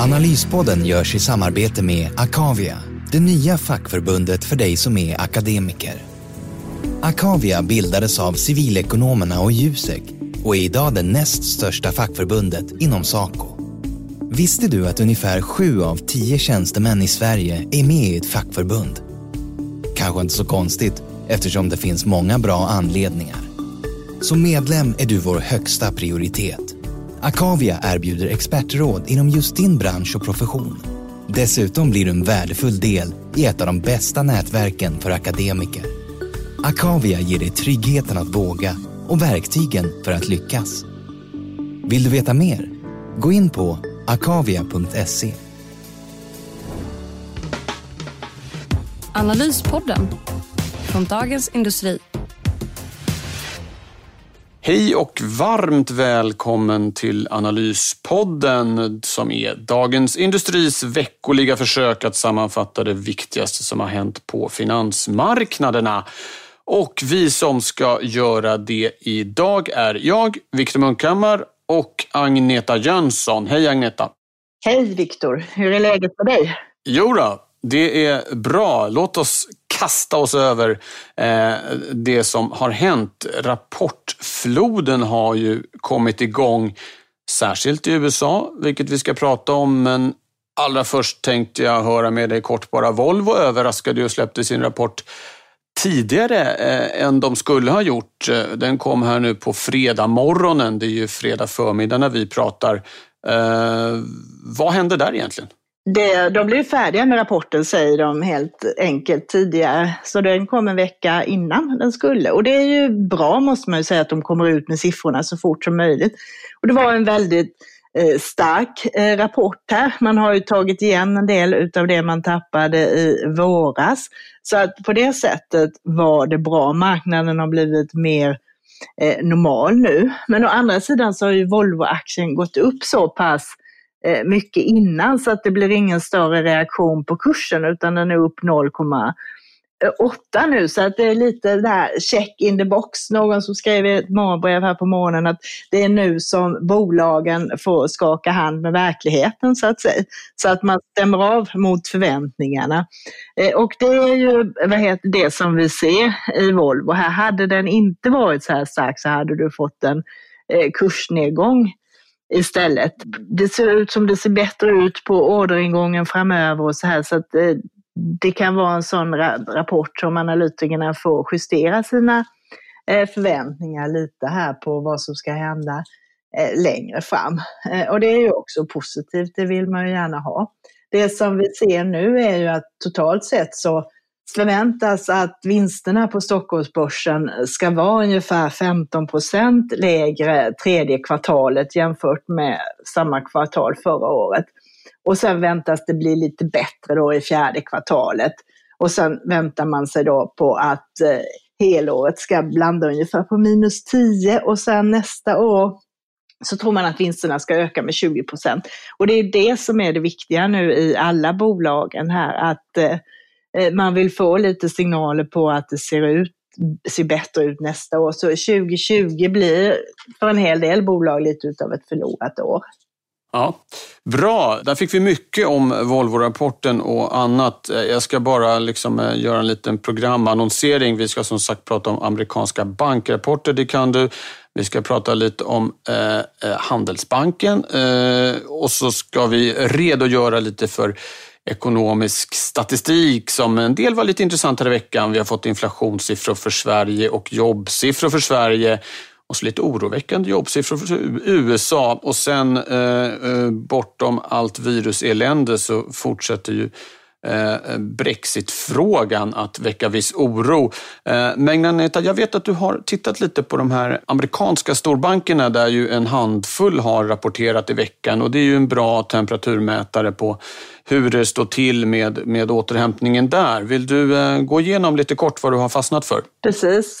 Analyspodden görs i samarbete med Akavia, det nya fackförbundet för dig som är akademiker. Akavia bildades av civilekonomerna och Jusek och är idag det näst största fackförbundet inom Saco. Visste du att ungefär sju av tio tjänstemän i Sverige är med i ett fackförbund? Kanske inte så konstigt eftersom det finns många bra anledningar. Som medlem är du vår högsta prioritet. Akavia erbjuder expertråd inom just din bransch och profession. Dessutom blir du en värdefull del i ett av de bästa nätverken för akademiker. Akavia ger dig tryggheten att våga och verktygen för att lyckas. Vill du veta mer? Gå in på akavia.se. Analyspodden från Dagens Industri. Hej och varmt välkommen till Analyspodden som är Dagens Industris veckoliga försök att sammanfatta det viktigaste som har hänt på finansmarknaderna. Och vi som ska göra det idag är jag, Viktor Munkhammar och Agneta Jönsson. Hej Agneta! Hej Viktor! Hur är läget för dig? Jo då, det är bra. Låt oss kasta oss över eh, det som har hänt. Rapportfloden har ju kommit igång, särskilt i USA, vilket vi ska prata om. Men allra först tänkte jag höra med dig kort bara. Volvo överraskade och släppte sin rapport tidigare eh, än de skulle ha gjort. Eh, den kom här nu på fredag morgonen. Det är ju fredag förmiddag när vi pratar. Eh, vad hände där egentligen? Det, de blev färdiga med rapporten säger de helt enkelt tidigare. Så den kom en vecka innan den skulle. Och det är ju bra måste man ju säga att de kommer ut med siffrorna så fort som möjligt. Och det var en väldigt eh, stark eh, rapport här. Man har ju tagit igen en del utav det man tappade i våras. Så att på det sättet var det bra. Marknaden har blivit mer eh, normal nu. Men å andra sidan så har ju Volvo-aktien gått upp så pass Eh, mycket innan så att det blir ingen större reaktion på kursen utan den är upp 0,8 nu så att det är lite där check in the box. Någon som skrev i ett morgonbrev här på morgonen att det är nu som bolagen får skaka hand med verkligheten så att säga. Så att man stämmer av mot förväntningarna. Eh, och det är ju vad heter det som vi ser i Volvo. Här hade den inte varit så här stark så hade du fått en eh, kursnedgång istället. Det ser ut som det ser bättre ut på orderingången framöver och så här så att det, det kan vara en sån rapport som analytikerna får justera sina eh, förväntningar lite här på vad som ska hända eh, längre fram. Eh, och det är ju också positivt, det vill man ju gärna ha. Det som vi ser nu är ju att totalt sett så förväntas att vinsterna på Stockholmsbörsen ska vara ungefär 15 procent lägre tredje kvartalet jämfört med samma kvartal förra året. Och sen väntas det bli lite bättre då i fjärde kvartalet. Och sen väntar man sig då på att eh, helåret ska blanda ungefär på minus 10 och sen nästa år så tror man att vinsterna ska öka med 20 procent. Och det är det som är det viktiga nu i alla bolagen här, att eh, Eh, Eh, man vill få lite signaler på att det ser ut ser bättre ut nästa år. Så 2020 blir för en hel del bolag lite utav ett förlorat år. Ja, Bra, där fick vi mycket om Volvo-rapporten och annat. Eh, jag ska bara liksom eh, göra en liten programannonsering. Vi ska som sagt prata om amerikanska bankrapporter, det kan du. Vi ska prata lite om eh, Handelsbanken eh, och så ska vi redogöra lite för ekonomisk statistik som en del var lite intressantare i veckan. Vi har fått inflationssiffror för Sverige och jobbsiffror för Sverige och så lite oroväckande jobbsiffror för USA. Och sen eh, eh, bortom allt viruselände så fortsätter ju Eh, Brexitfrågan att väcka viss oro. Eh, Men Agneta, jag vet att du har tittat lite på de här amerikanska storbankerna där ju en handfull har rapporterat i veckan och det är ju en bra temperaturmätare på hur det står till med, med återhämtningen där. Vill du eh, gå igenom lite kort vad du har fastnat för? Precis.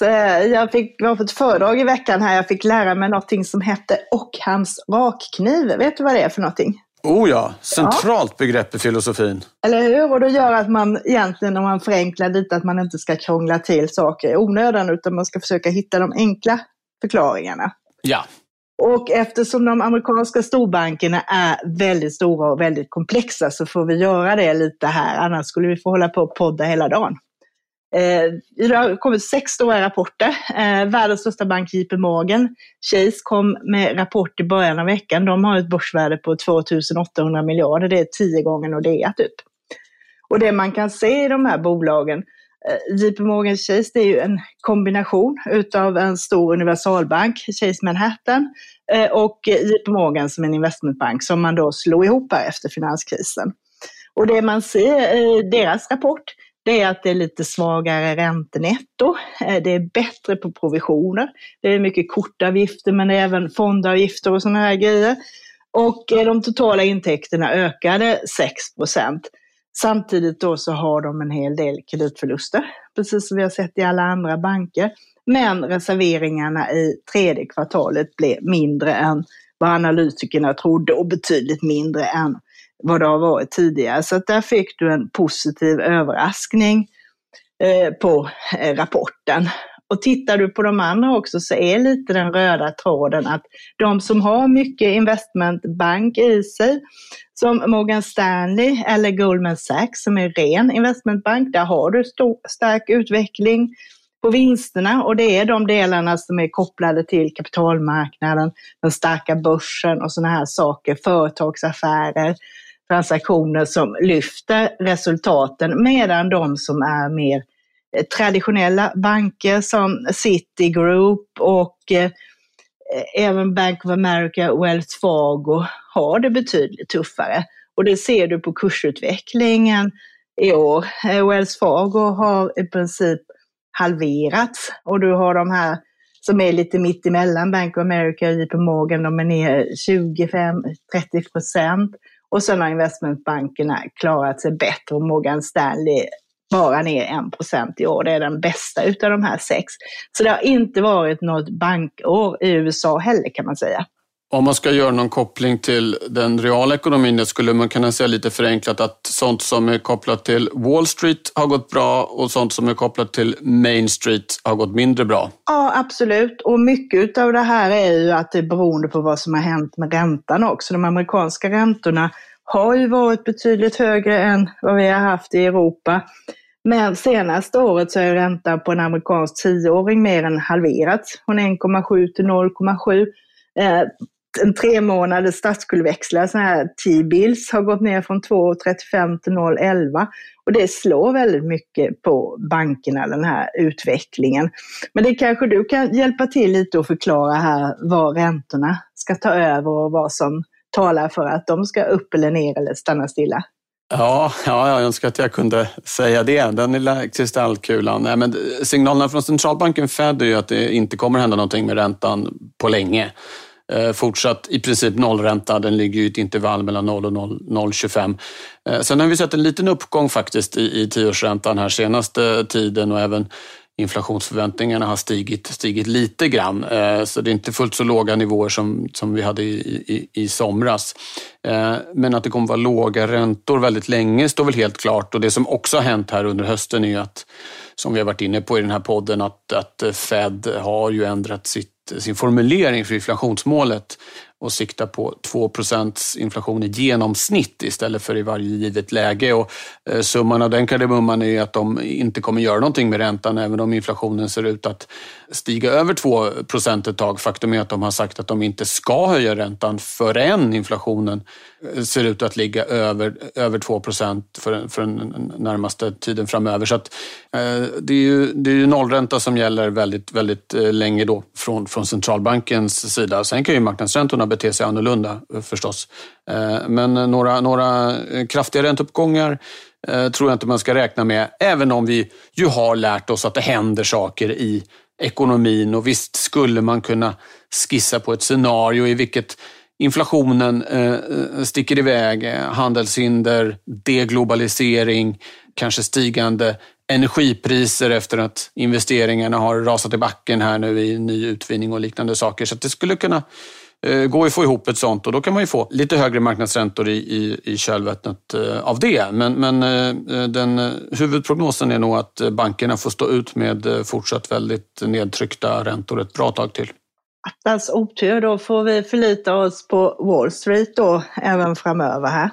Jag fick var på ett föredrag i veckan här. Jag fick lära mig någonting som hette Ockhams rakkniv. Vet du vad det är för någonting? Oh ja, centralt ja. begrepp i filosofin. Eller hur? Och det gör att man egentligen, om man förenklar lite, att man inte ska krångla till saker i onödan, utan man ska försöka hitta de enkla förklaringarna. Ja. Och eftersom de amerikanska storbankerna är väldigt stora och väldigt komplexa så får vi göra det lite här, annars skulle vi få hålla på och podda hela dagen. Eh, det har kommit sex stora rapporter. Eh, världens största bank JP Morgan, Chase, kom med rapport i början av veckan. De har ett börsvärde på 2800 miljarder. Det är tio gånger Nordea typ. Och det man kan se i de här bolagen, eh, JP Morgan Chase, det är ju en kombination utav en stor universalbank, Chase Manhattan, eh, och JP Morgan som en investmentbank som man då slog ihop här efter finanskrisen. Och det man ser i deras rapport, det är att det är lite svagare räntenetto. Eh, det är bättre på provisioner. Det är mycket kortavgifter men även fondavgifter och sådana här grejer. Och de totala intäkterna ökade 6% Samtidigt då så har de en hel del kreditförluster, precis som vi har sett i alla andra banker. Men reserveringarna i tredje kvartalet blev mindre än vad analytikerna trodde och betydligt mindre än vad det har varit tidigare. Så att där fick du en positiv överraskning eh, på eh, rapporten. Och tittar du på de andra också så är lite den röda tråden att de som har mycket investmentbank i sig, som Morgan Stanley eller Goldman Sachs som är ren investmentbank, där har du stor, stark utveckling på vinsterna och det är de delarna som är kopplade till kapitalmarknaden, den starka börsen och sådana här saker, företagsaffärer, transaktioner som lyfter resultaten medan de som är mer eh, traditionella banker som Citigroup och eh, även Bank of America och Wells Fargo har det betydligt tuffare. Och det ser du på kursutvecklingen i år. Eh, Wells Fargo har i princip halverats och du har de här som är lite mitt emellan Bank of America och JP Morgan, de är ner 25-30 procent. Och sen har investmentbankerna klarat sig bättre och Morgan Stanley bara ner 1% i år. Det är den bästa utav de här sex. Så det har inte varit något bankår i USA heller kan man säga. Om man ska göra någon koppling till den reala ekonomin, då skulle man kunna säga lite förenklat att sånt som är kopplat till Wall Street har gått bra och sånt som är kopplat till Main Street har gått mindre bra. Ja, absolut. Och mycket av det här är ju att det är beroende på vad som har hänt med räntan också. De amerikanska räntorna har ju varit betydligt högre än vad vi har haft i Europa. Men senaste året så är räntan på en amerikansk tioåring mer än halverats, från 1,7 till 0,7 en tre månaders statsskuldväxlar, sådana alltså här T-bills, har gått ner från 2,35 till 0,11. Och det slår väldigt mycket på bankerna, den här utvecklingen. Men det kanske du kan hjälpa till lite och förklara här vad räntorna ska ta över och vad som talar för att de ska upp eller ner eller stanna stilla. Ja, ja, jag önskar att jag kunde säga det. Den lilla kristallkulan. Nej, men signalerna från centralbanken Fed är ju att det inte kommer hända någonting med räntan på länge. Eh, fortsatt i princip nollränta. Den ligger i ett intervall mellan 0 och 0,25. Eh, sen har vi sett en liten uppgång faktiskt i, i tioårsräntan här senaste tiden och även inflationsförväntningarna har stigit, stigit lite grann. Eh, så det är inte fullt så låga nivåer som, som vi hade i, i, i somras. Men att det kommer vara låga räntor väldigt länge står väl helt klart. Och det som också har hänt här under hösten är att, som vi har varit inne på i den här podden, att, att Fed har ju ändrat sitt sin formulering för inflationsmålet och sikta på 2 inflation i genomsnitt istället för i varje givet läge. Och eh, summan av den kardemumman är att de inte kommer göra någonting med räntan även om inflationen ser ut att stiga över 2% ett tag. Faktum är att de har sagt att de inte ska höja räntan förrän inflationen eh, ser ut att ligga över, över 2 för, för den närmaste tiden framöver. Så att, eh, det, är ju, det är ju nollränta som gäller väldigt, väldigt eh, länge då från, från centralbankens sida. Sen kan ju marknadsräntorna bete sig annorlunda eh, förstås. Eh, men eh, några, några kraftiga ränteuppgångar tror jag inte man ska räkna med, även om vi ju har lärt oss att det händer saker i ekonomin och visst skulle man kunna skissa på ett scenario i vilket inflationen sticker iväg, handelshinder, deglobalisering, kanske stigande energipriser efter att investeringarna har rasat i backen här nu i ny utvinning och liknande saker. Så det skulle kunna eh, gå att få ihop ett sånt och då kan man ju få lite högre marknadsräntor i, i, i kölvattnet eh, av det. Men, men eh, den, huvudprognosen är nog att bankerna får stå ut med fortsatt väldigt nedtryckta räntor ett bra tag till. Attans otur, då får vi förlita oss på Wall Street då även framöver här.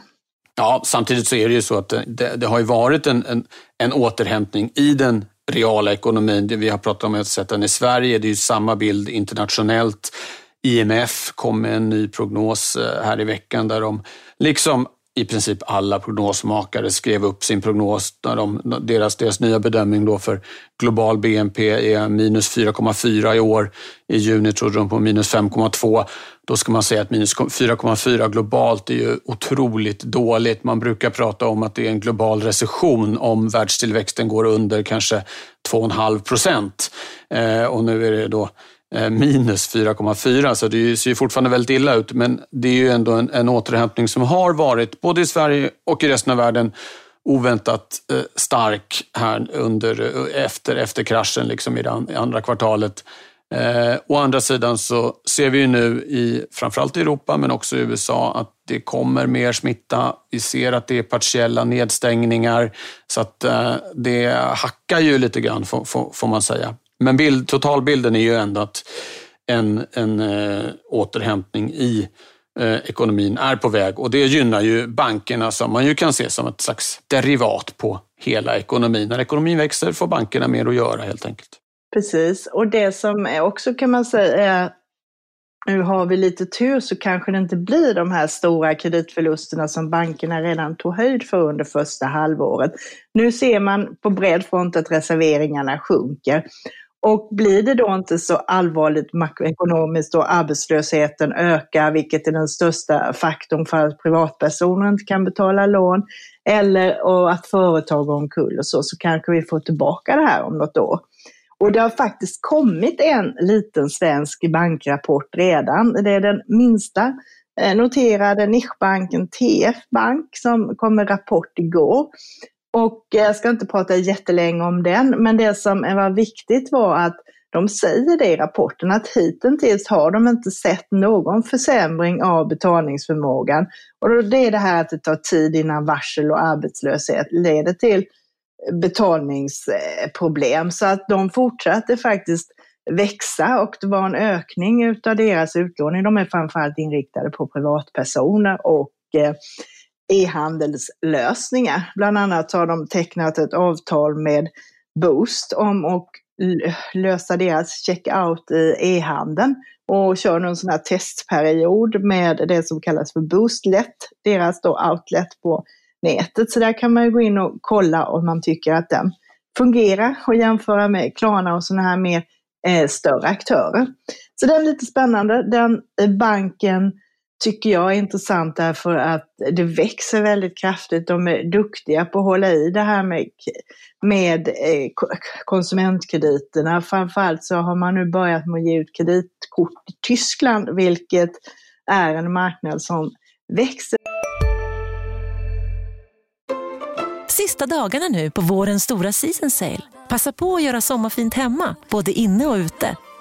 Ja, samtidigt så är det ju så att det, det har ju varit en, en, en, återhämtning i den reala ekonomin. Det vi har pratat om att sätta den i Sverige, det är ju samma bild internationellt. IMF kom med en ny prognos eh, här i veckan där de, liksom i princip alla prognosmakare skrev upp sin prognos. När de, deras, deras nya bedömning då för global BNP är minus 4,4 i år. I juni trodde de på minus 5,2. Då ska man säga att minus 4,4 globalt är ju otroligt dåligt. Man brukar prata om att det är en global recession om världstillväxten går under kanske 2,5 procent. Eh, och nu är det då Eh, minus 4,4 så det ser fortfarande väldigt illa ut. Men det är ju ändå en, en återhämtning som har varit, både i Sverige och i resten av världen, oväntat eh, stark här under, eh, efter, efter kraschen liksom i det andra kvartalet. Eh, å andra sidan så ser vi ju nu i framförallt i Europa men också i USA att det kommer mer smitta. Vi ser att det är partiella nedstängningar så att eh, det hackar ju lite grann får, får, får man säga. Men bild, totalbilden är ju ändå att en, en eh, återhämtning i eh, ekonomin är på väg och det gynnar ju bankerna som man ju kan se som ett slags derivat på hela ekonomin. När ekonomin växer får bankerna mer att göra helt enkelt. Precis, och det som också kan man säga är nu har vi lite tur så kanske det inte blir de här stora kreditförlusterna som bankerna redan tog höjd för under första halvåret. Nu ser man på bred front att reserveringarna sjunker. Och blir det då inte så allvarligt makroekonomiskt och arbetslösheten ökar, vilket är den största faktorn för att privatpersoner inte kan betala lån, eller och att företag går omkull och så, så kanske vi får tillbaka det här om något år. Och det har faktiskt kommit en liten svensk bankrapport redan. Det är den minsta eh, noterade nischbanken TF Bank som kom med rapport igår. Och jag ska inte prata jättelänge om den, men det som var viktigt var att de säger det i rapporten att hittills har de inte sett någon försämring av betalningsförmågan. Och det är det här att det tar tid innan varsel och arbetslöshet leder till betalningsproblem. Så att de fortsatte faktiskt växa och det var en ökning utav deras utlåning. De är framförallt inriktade på privatpersoner och eh, e-handelslösningar. Bland annat har de tecknat ett avtal med Boost om att lösa deras checkout i e-handeln och kör nu en sån här testperiod med det som kallas för Boostlet, deras då outlet på nätet. Så där kan man ju gå in och kolla om man tycker att den fungerar och jämföra med Klarna och sådana här mer eh, större aktörer. Så den är lite spännande. Den eh, banken tycker jag är intressant därför att det växer väldigt kraftigt. De är duktiga på att hålla i det här med, med eh, konsumentkrediterna. Framförallt så har man nu börjat med att ge ut kreditkort i Tyskland, vilket är en marknad som växer. Sista dagarna nu på vårens stora season sale. Passa på att göra sommarfint hemma, både inne och ute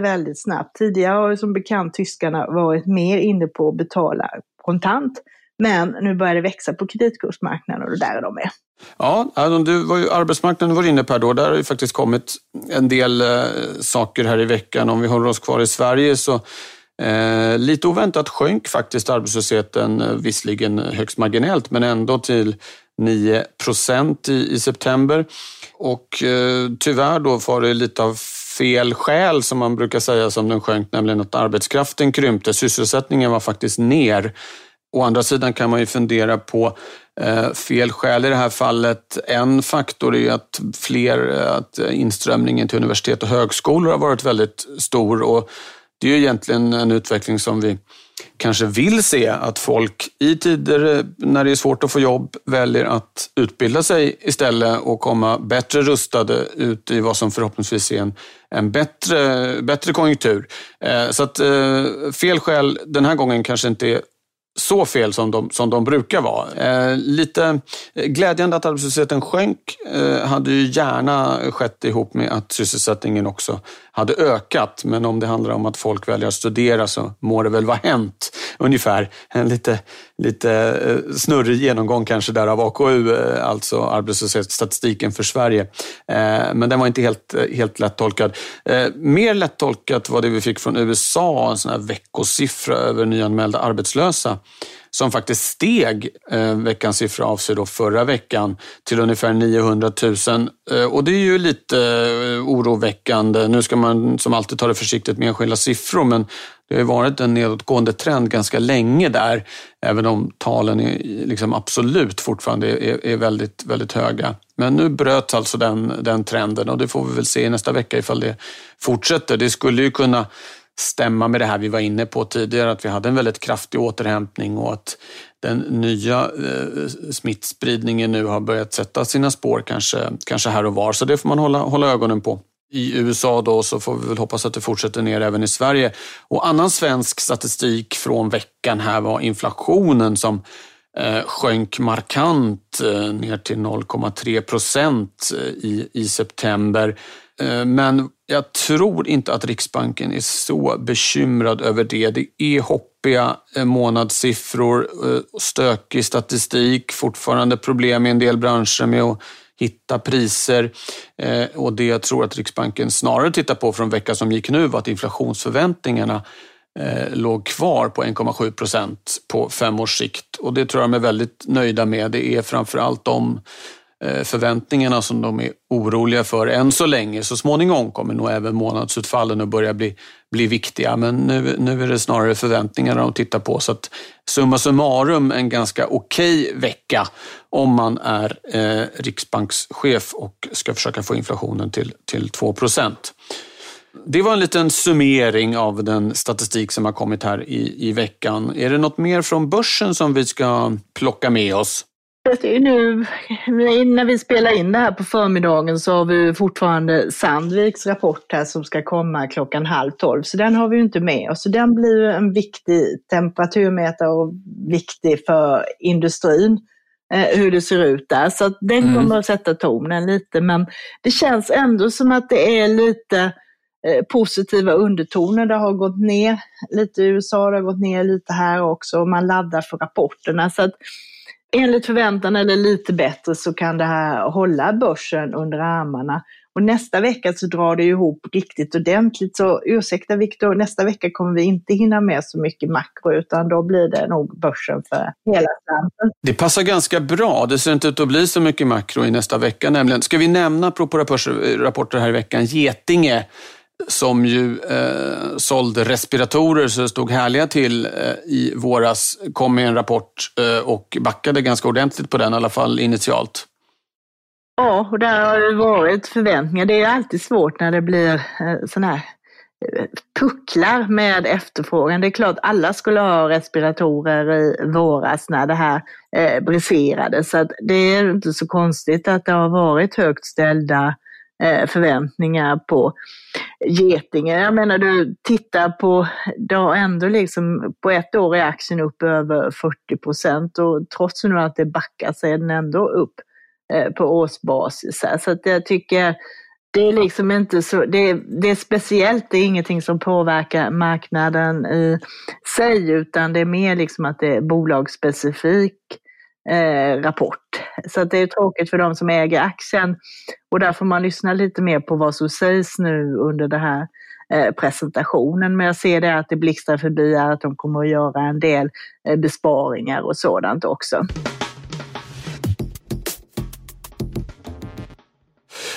väldigt snabbt. Tidigare har som bekant tyskarna varit mer inne på att betala kontant. Men nu börjar det växa på kreditkursmarknaden och där är de med. Ja, du var ju, arbetsmarknaden var inne på här då. Där har ju faktiskt kommit en del eh, saker här i veckan. Om vi håller oss kvar i Sverige så Eh, lite oväntat sjönk faktiskt arbetslösheten, eh, visserligen högst marginellt, men ändå till 9 procent i, i, september. Och eh, tyvärr då var det lite av fel skäl som man brukar säga som den sjönk, nämligen att arbetskraften krympte. Sysselsättningen var faktiskt ner. Å andra sidan kan man ju fundera på eh, fel skäl i det här fallet. En faktor är att fler, eh, att inströmningen till universitet och högskolor har varit väldigt stor och det är ju egentligen en utveckling som vi kanske vill se att folk i tider när det är svårt att få jobb väljer att utbilda sig istället och komma bättre rustade ut i vad som förhoppningsvis är en, en bättre, bättre konjunktur. Eh, så att eh, fel skäl den här gången kanske inte är så fel som de, som de brukar vara. Eh, lite eh, glädjande att arbetslösheten sjönk. Eh, hade ju gärna skett ihop med att sysselsättningen också hade ökat. Men om det handlar om att folk väljer att studera så må det väl vara hänt ungefär. En lite, lite eh, snurrig genomgång kanske där av AKU, eh, alltså arbetslöshetsstatistiken för Sverige. Eh, men den var inte helt, helt lättolkad. Mer lättolkat var det vi fick från USA, en sån här veckosiffra över nyanmälda arbetslösa som faktiskt steg, veckans siffra avser då förra veckan, till ungefär 900 000. Och det är ju lite oroväckande. Nu ska man som alltid ta det försiktigt med enskilda siffror, men det har ju varit en nedåtgående trend ganska länge där, även om talen är liksom absolut fortfarande är, är väldigt, väldigt höga. Men nu bröts alltså den, den trenden och det får vi väl se nästa vecka ifall det fortsätter. Det skulle ju kunna stämma med det här vi var inne på tidigare, att vi hade en väldigt kraftig återhämtning och att den nya eh, smittspridningen nu har börjat sätta sina spår kanske, kanske här och var. Så det får man hålla, hålla ögonen på. I USA då så får vi väl hoppas att det fortsätter ner även i Sverige. Och annan svensk statistik från veckan här var inflationen som eh, sjönk markant eh, ner till 0,3 procent eh, i, i september. Men jag tror inte att Riksbanken är så bekymrad över det. Det är hoppiga månadssiffror, stökig statistik, fortfarande problem i en del branscher med att hitta priser. Eh, och det jag tror att Riksbanken snarare tittar på från veckan som gick nu var att inflationsförväntningarna eh, låg kvar på 1,7 procent på fem års sikt. Och det tror jag de är väldigt nöjda med. Det är framför allt de eh, förväntningarna som de är oroliga för än så länge. Så småningom kommer nog även månadsutfallen att börja bli, bli viktiga. Men nu, nu är det snarare förväntningarna de tittar på. Så att summa summarum en ganska okej okay vecka om man är eh, riksbankschef och ska försöka få inflationen till, till 2 procent. Det var en liten summering av den statistik som har kommit här i, i veckan. Är det något mer från börsen som vi ska plocka med oss? Nu, när vi spelar in det här på förmiddagen så har vi fortfarande Sandviks rapport här som ska komma klockan halv tolv. Så den har vi inte med oss. Så den blir en viktig temperaturmätare och viktig för industrin. Eh, hur det ser ut där. Så den mm. kommer att sätta tonen lite. Men det känns ändå som att det är lite eh, positiva undertoner. Det har gått ner lite i USA, det har gått ner lite här också. Och man laddar för rapporterna. Så att, enligt förväntan eller lite bättre så kan det här hålla börsen under armarna. Och nästa vecka så drar det ihop riktigt ordentligt. Så ursäkta Viktor, nästa vecka kommer vi inte hinna med så mycket makro utan då blir det nog börsen för hela slanten. Det passar ganska bra. Det ser inte ut att bli så mycket makro i nästa vecka nämligen. Ska vi nämna, apropå rapporter här i veckan, Getinge som ju eh, sålde respiratorer så det stod härliga till eh, i våras, kom med en rapport eh, och backade ganska ordentligt på den, i alla fall initialt. Ja, och där har det varit förväntningar. Det är alltid svårt när det blir eh, sådana här eh, pucklar med efterfrågan. Det är klart alla skulle ha respiratorer i våras när det här eh, briserade. Så det är inte så konstigt att det har varit högt ställda Eh, Eh, förväntningar på Getinge. Jag menar du tittar på, det har ändå liksom på ett år är aktien upp över 40 procent och trots nu att det backar så är den ändå upp eh, på årsbasis. Så att jag tycker det är liksom inte så, det är, det är speciellt, det är ingenting som påverkar marknaden i sig utan det är mer liksom att det är bolagsspecifik eh, rapport. Så det är tråkigt för de som äger aktien och där får man lyssna lite mer på vad som sägs nu under den här eh, presentationen. Men jag ser det att det blixtrar förbi att de kommer att göra en del eh, besparingar och sådant också.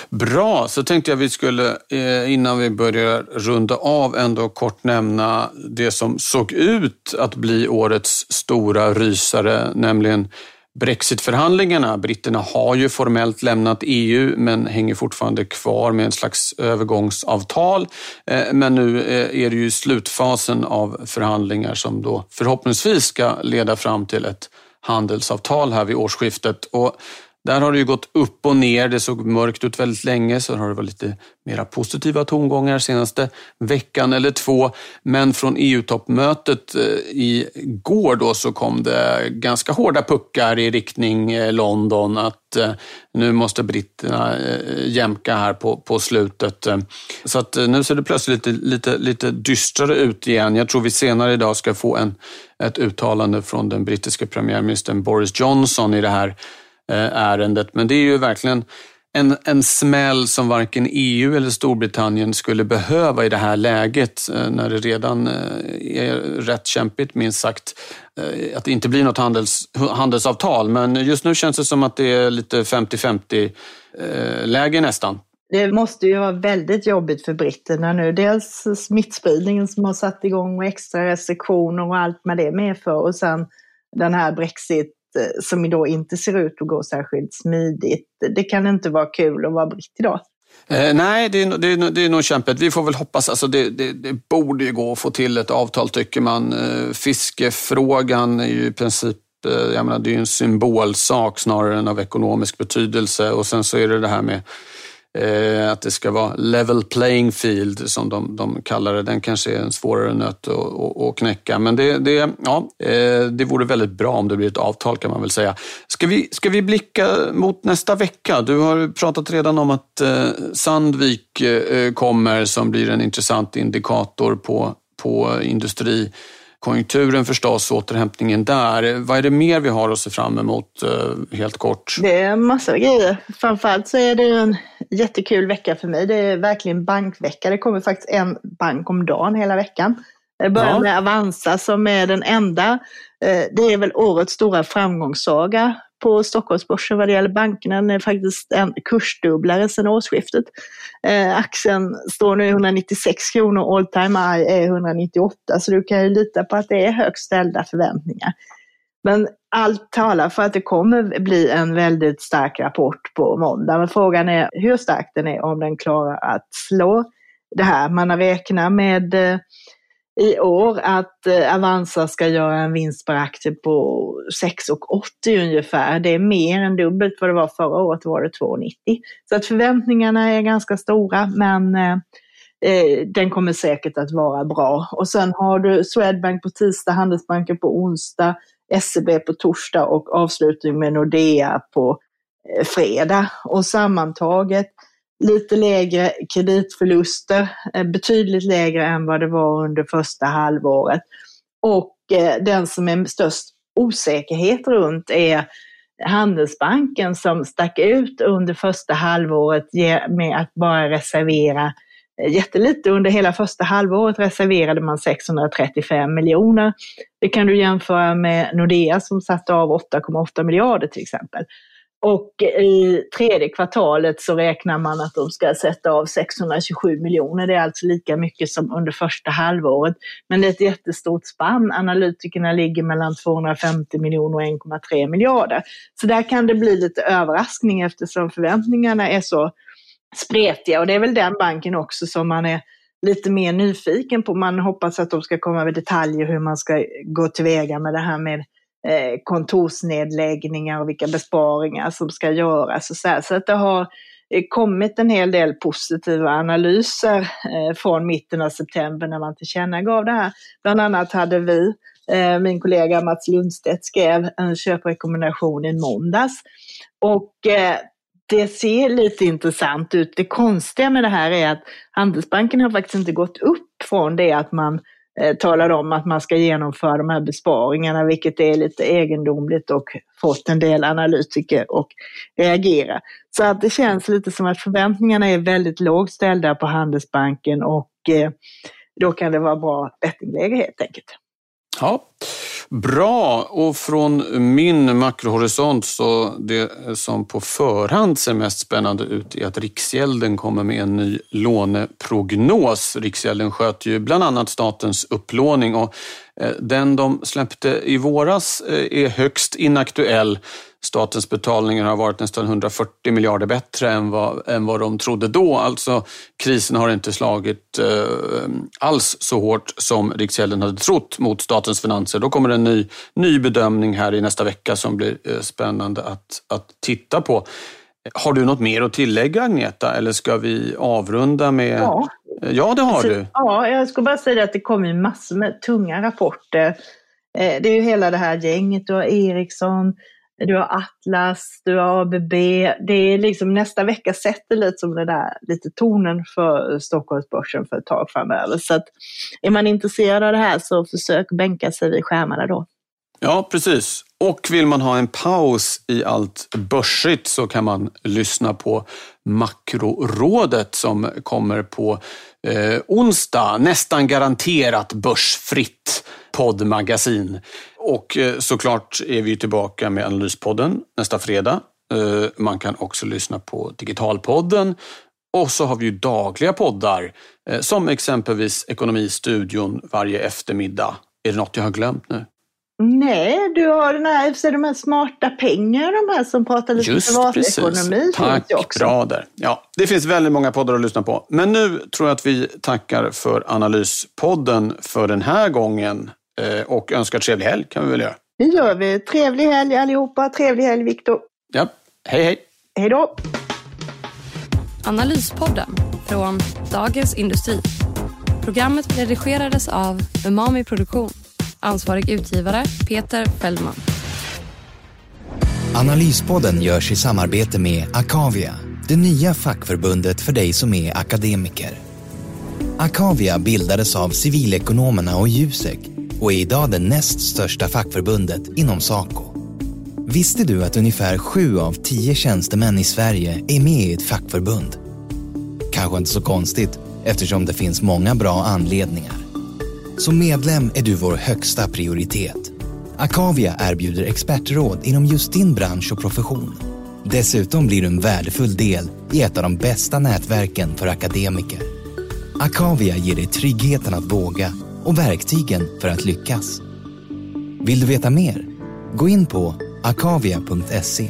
Bra, så tänkte jag vi skulle eh, innan vi börjar runda av ändå kort nämna det som såg ut att bli årets stora rysare, nämligen Brexitförhandlingarna. Britterna har ju formellt lämnat EU men hänger fortfarande kvar med en slags övergångsavtal. Eh, men nu eh, är det ju slutfasen av förhandlingar som då förhoppningsvis ska leda fram till ett handelsavtal här vid årsskiftet. Och där har det ju gått upp och ner. Det såg mörkt ut väldigt länge, så har det varit lite mera positiva tongångar senaste veckan eller två. Men från EU-toppmötet eh, igår i går då så kom det ganska hårda puckar i riktning eh, London att eh, nu måste britterna jämka här på, på slutet. Så att nu ser det plötsligt lite, lite, lite dystrare ut igen. Jag tror vi senare idag ska få en, ett uttalande från den brittiska premiärministern Boris Johnson i det här Eh, ärendet. Men det är ju verkligen en, en smäll som varken EU eller Storbritannien skulle behöva i det här läget eh, när det redan eh, är rätt kämpigt minst sagt. Att det inte blir något handels, handelsavtal. Men just nu känns det som att det är lite 50-50 läge nästan. Det måste ju vara väldigt jobbigt för britterna nu. Dels smittspridningen som har satt igång och extra restriktioner och allt med det medför och sen den här Brexit Eh, som då inte ser ut att gå särskilt smidigt. Det kan inte vara kul att vara britt idag. Eh, nej, det är, det, är, det är nog kämpigt. Vi får väl hoppas. Alltså det, det, det borde ju gå att få till ett avtal tycker man. Eh, fiskefrågan är ju i princip eh, jag menar, det är ju en symbolsak snarare än av ekonomisk betydelse. Och sen så är det det här med Eh, att det ska vara level playing field som de, de kallar det. Den kanske är en svårare nöt att, att, att knäcka. Men det, det, ja, eh, det vore väldigt bra om det blir ett avtal kan man väl säga. Ska vi, ska vi blicka mot nästa vecka? Du har pratat redan om att eh, Sandvik eh, kommer som blir en intressant indikator på, på industri konjunkturen förstås, återhämtningen där. Vad är det mer vi har att se fram emot eh, helt kort? Det är en massa grejer. Framförallt så är det en jättekul vecka för mig. Det är verkligen bankvecka. Det kommer faktiskt en bank om dagen hela veckan. Det börjar ja. med Avanza som är den enda. Eh, det är väl årets stora framgångssaga på Stockholmsbörsen vad det gäller bankerna. Den är faktiskt en kursdubblare sedan årsskiftet. Eh, aktien står nu i 196 kronor, all time high är 198, så du kan ju lita på att det är högt ställda förväntningar. Men allt talar för att det kommer bli en väldigt stark rapport på måndag. Men frågan är hur stark den är, om den klarar att slå det här. Man har räknat med eh, i år att eh, Avanza ska göra en vinst per aktie på 6,80 ungefär. Det är mer än dubbelt vad det var förra året, var det 2,90. Så att förväntningarna är ganska stora, men eh, eh, den kommer säkert att vara bra. Och sen har du Swedbank på tisdag, Handelsbanken på onsdag, SEB på torsdag och avslutning med Nordea på eh, fredag. Och sammantaget lite lägre kreditförluster, eh, betydligt lägre än vad det var under första halvåret. Och eh, den som är störst osäkerhet runt är Handelsbanken som stack ut under första halvåret med att bara reservera eh, jättelite. Under hela första halvåret reserverade man 635 miljoner. Det kan du jämföra med Nordea som satte av 8,8 miljarder till exempel. Och i tredje kvartalet så räknar man att de ska sätta av 627 miljoner. Det är alltså lika mycket som under första halvåret. Men det är ett jättestort spann. Analytikerna ligger mellan 250 miljoner och 1,3 miljarder. Så där kan det bli lite överraskning eftersom förväntningarna är så spretiga. Och det är väl den banken också som man är lite mer nyfiken på. Man hoppas att de ska komma med detaljer hur man ska gå tillväga med det här med Eh, kontorsnedläggningar och vilka besparingar som ska göras. Och så, här. så att det har eh, kommit en hel del positiva analyser eh, från mitten av september när man tillkännagav det här. Bland annat hade vi, min kollega Mats Lundstedt skrev en köprekommendation i måndags. Och det ser lite intressant ut. Det konstiga med det här är att Handelsbanken har faktiskt inte gått upp från det att man Eh, talar om att man ska genomföra de här besparingarna, vilket är lite egendomligt och fått en del analytiker att reagera. Så att det känns lite som att förväntningarna är väldigt lågt ställda på Handelsbanken och eh, då kan det vara bra bettingläge helt enkelt. Ja, Bra, och från min makrohorisont så det som på förhand ser mest spännande ut är att Riksgälden kommer med en ny låneprognos. Riksgälden sköter ju bland annat statens upplåning och eh, den de släppte i våras eh, är högst inaktuell statens betalningar har varit nästan 140 miljarder bättre än vad, än vad de trodde då. Alltså krisen har inte slagit eh, alls så hårt som Riksgälden hade trott mot statens finanser. Då kommer en ny, ny bedömning här i nästa vecka som blir eh, spännande att, att titta på. Har du något mer att tillägga Agneta eller ska vi avrunda med... Ja, ja det har du. Ja, jag skulle bara säga att det kommer massor med tunga rapporter. Eh, det är ju hela det här gänget, du har Ericsson, du har Atlas, du har ABB. Det är liksom nästa vecka sätter lite som det där, lite tonen för Stockholmsbörsen för ett tag framöver. Så att är man intresserad av det här så försök bänka sig vid skärmarna då. Ja, precis. Och vill man ha en paus i allt börsigt så kan man lyssna på Makrorådet som kommer på eh, onsdag. Nästan garanterat börsfritt poddmagasin. Och eh, såklart är vi tillbaka med Analyspodden nästa fredag. Eh, man kan också lyssna på Digitalpodden. Och så har vi ju dagliga poddar eh, som exempelvis Ekonomistudion varje eftermiddag. Är det något jag har glömt nu? Nej, du har den här, så de här smarta pengar, de här som pratar lite Just privatekonomi. Precis. Tack, också. bra där. Ja, det finns väldigt många poddar att lyssna på. Men nu tror jag att vi tackar för Analyspodden för den här gången. Eh, och önskar trevlig helg kan vi väl göra. Det gör vi. Trevlig helg allihopa. Trevlig helg Viktor. Ja, hej hej. Hej då. Analyspodden från Dagens Industri. Programmet redigerades av Umami Produktion. Ansvarig utgivare Peter Fellman. Analyspodden görs i samarbete med Akavia, det nya fackförbundet för dig som är akademiker. Akavia bildades av civilekonomerna och Jusek och är idag det näst största fackförbundet inom Saco. Visste du att ungefär sju av tio tjänstemän i Sverige är med i ett fackförbund? Kanske inte så konstigt eftersom det finns många bra anledningar. Som medlem är du vår högsta prioritet. Akavia erbjuder expertråd inom just din bransch och profession. Dessutom blir du en värdefull del i ett av de bästa nätverken för akademiker. Akavia ger dig tryggheten att våga och verktygen för att lyckas. Vill du veta mer? Gå in på akavia.se.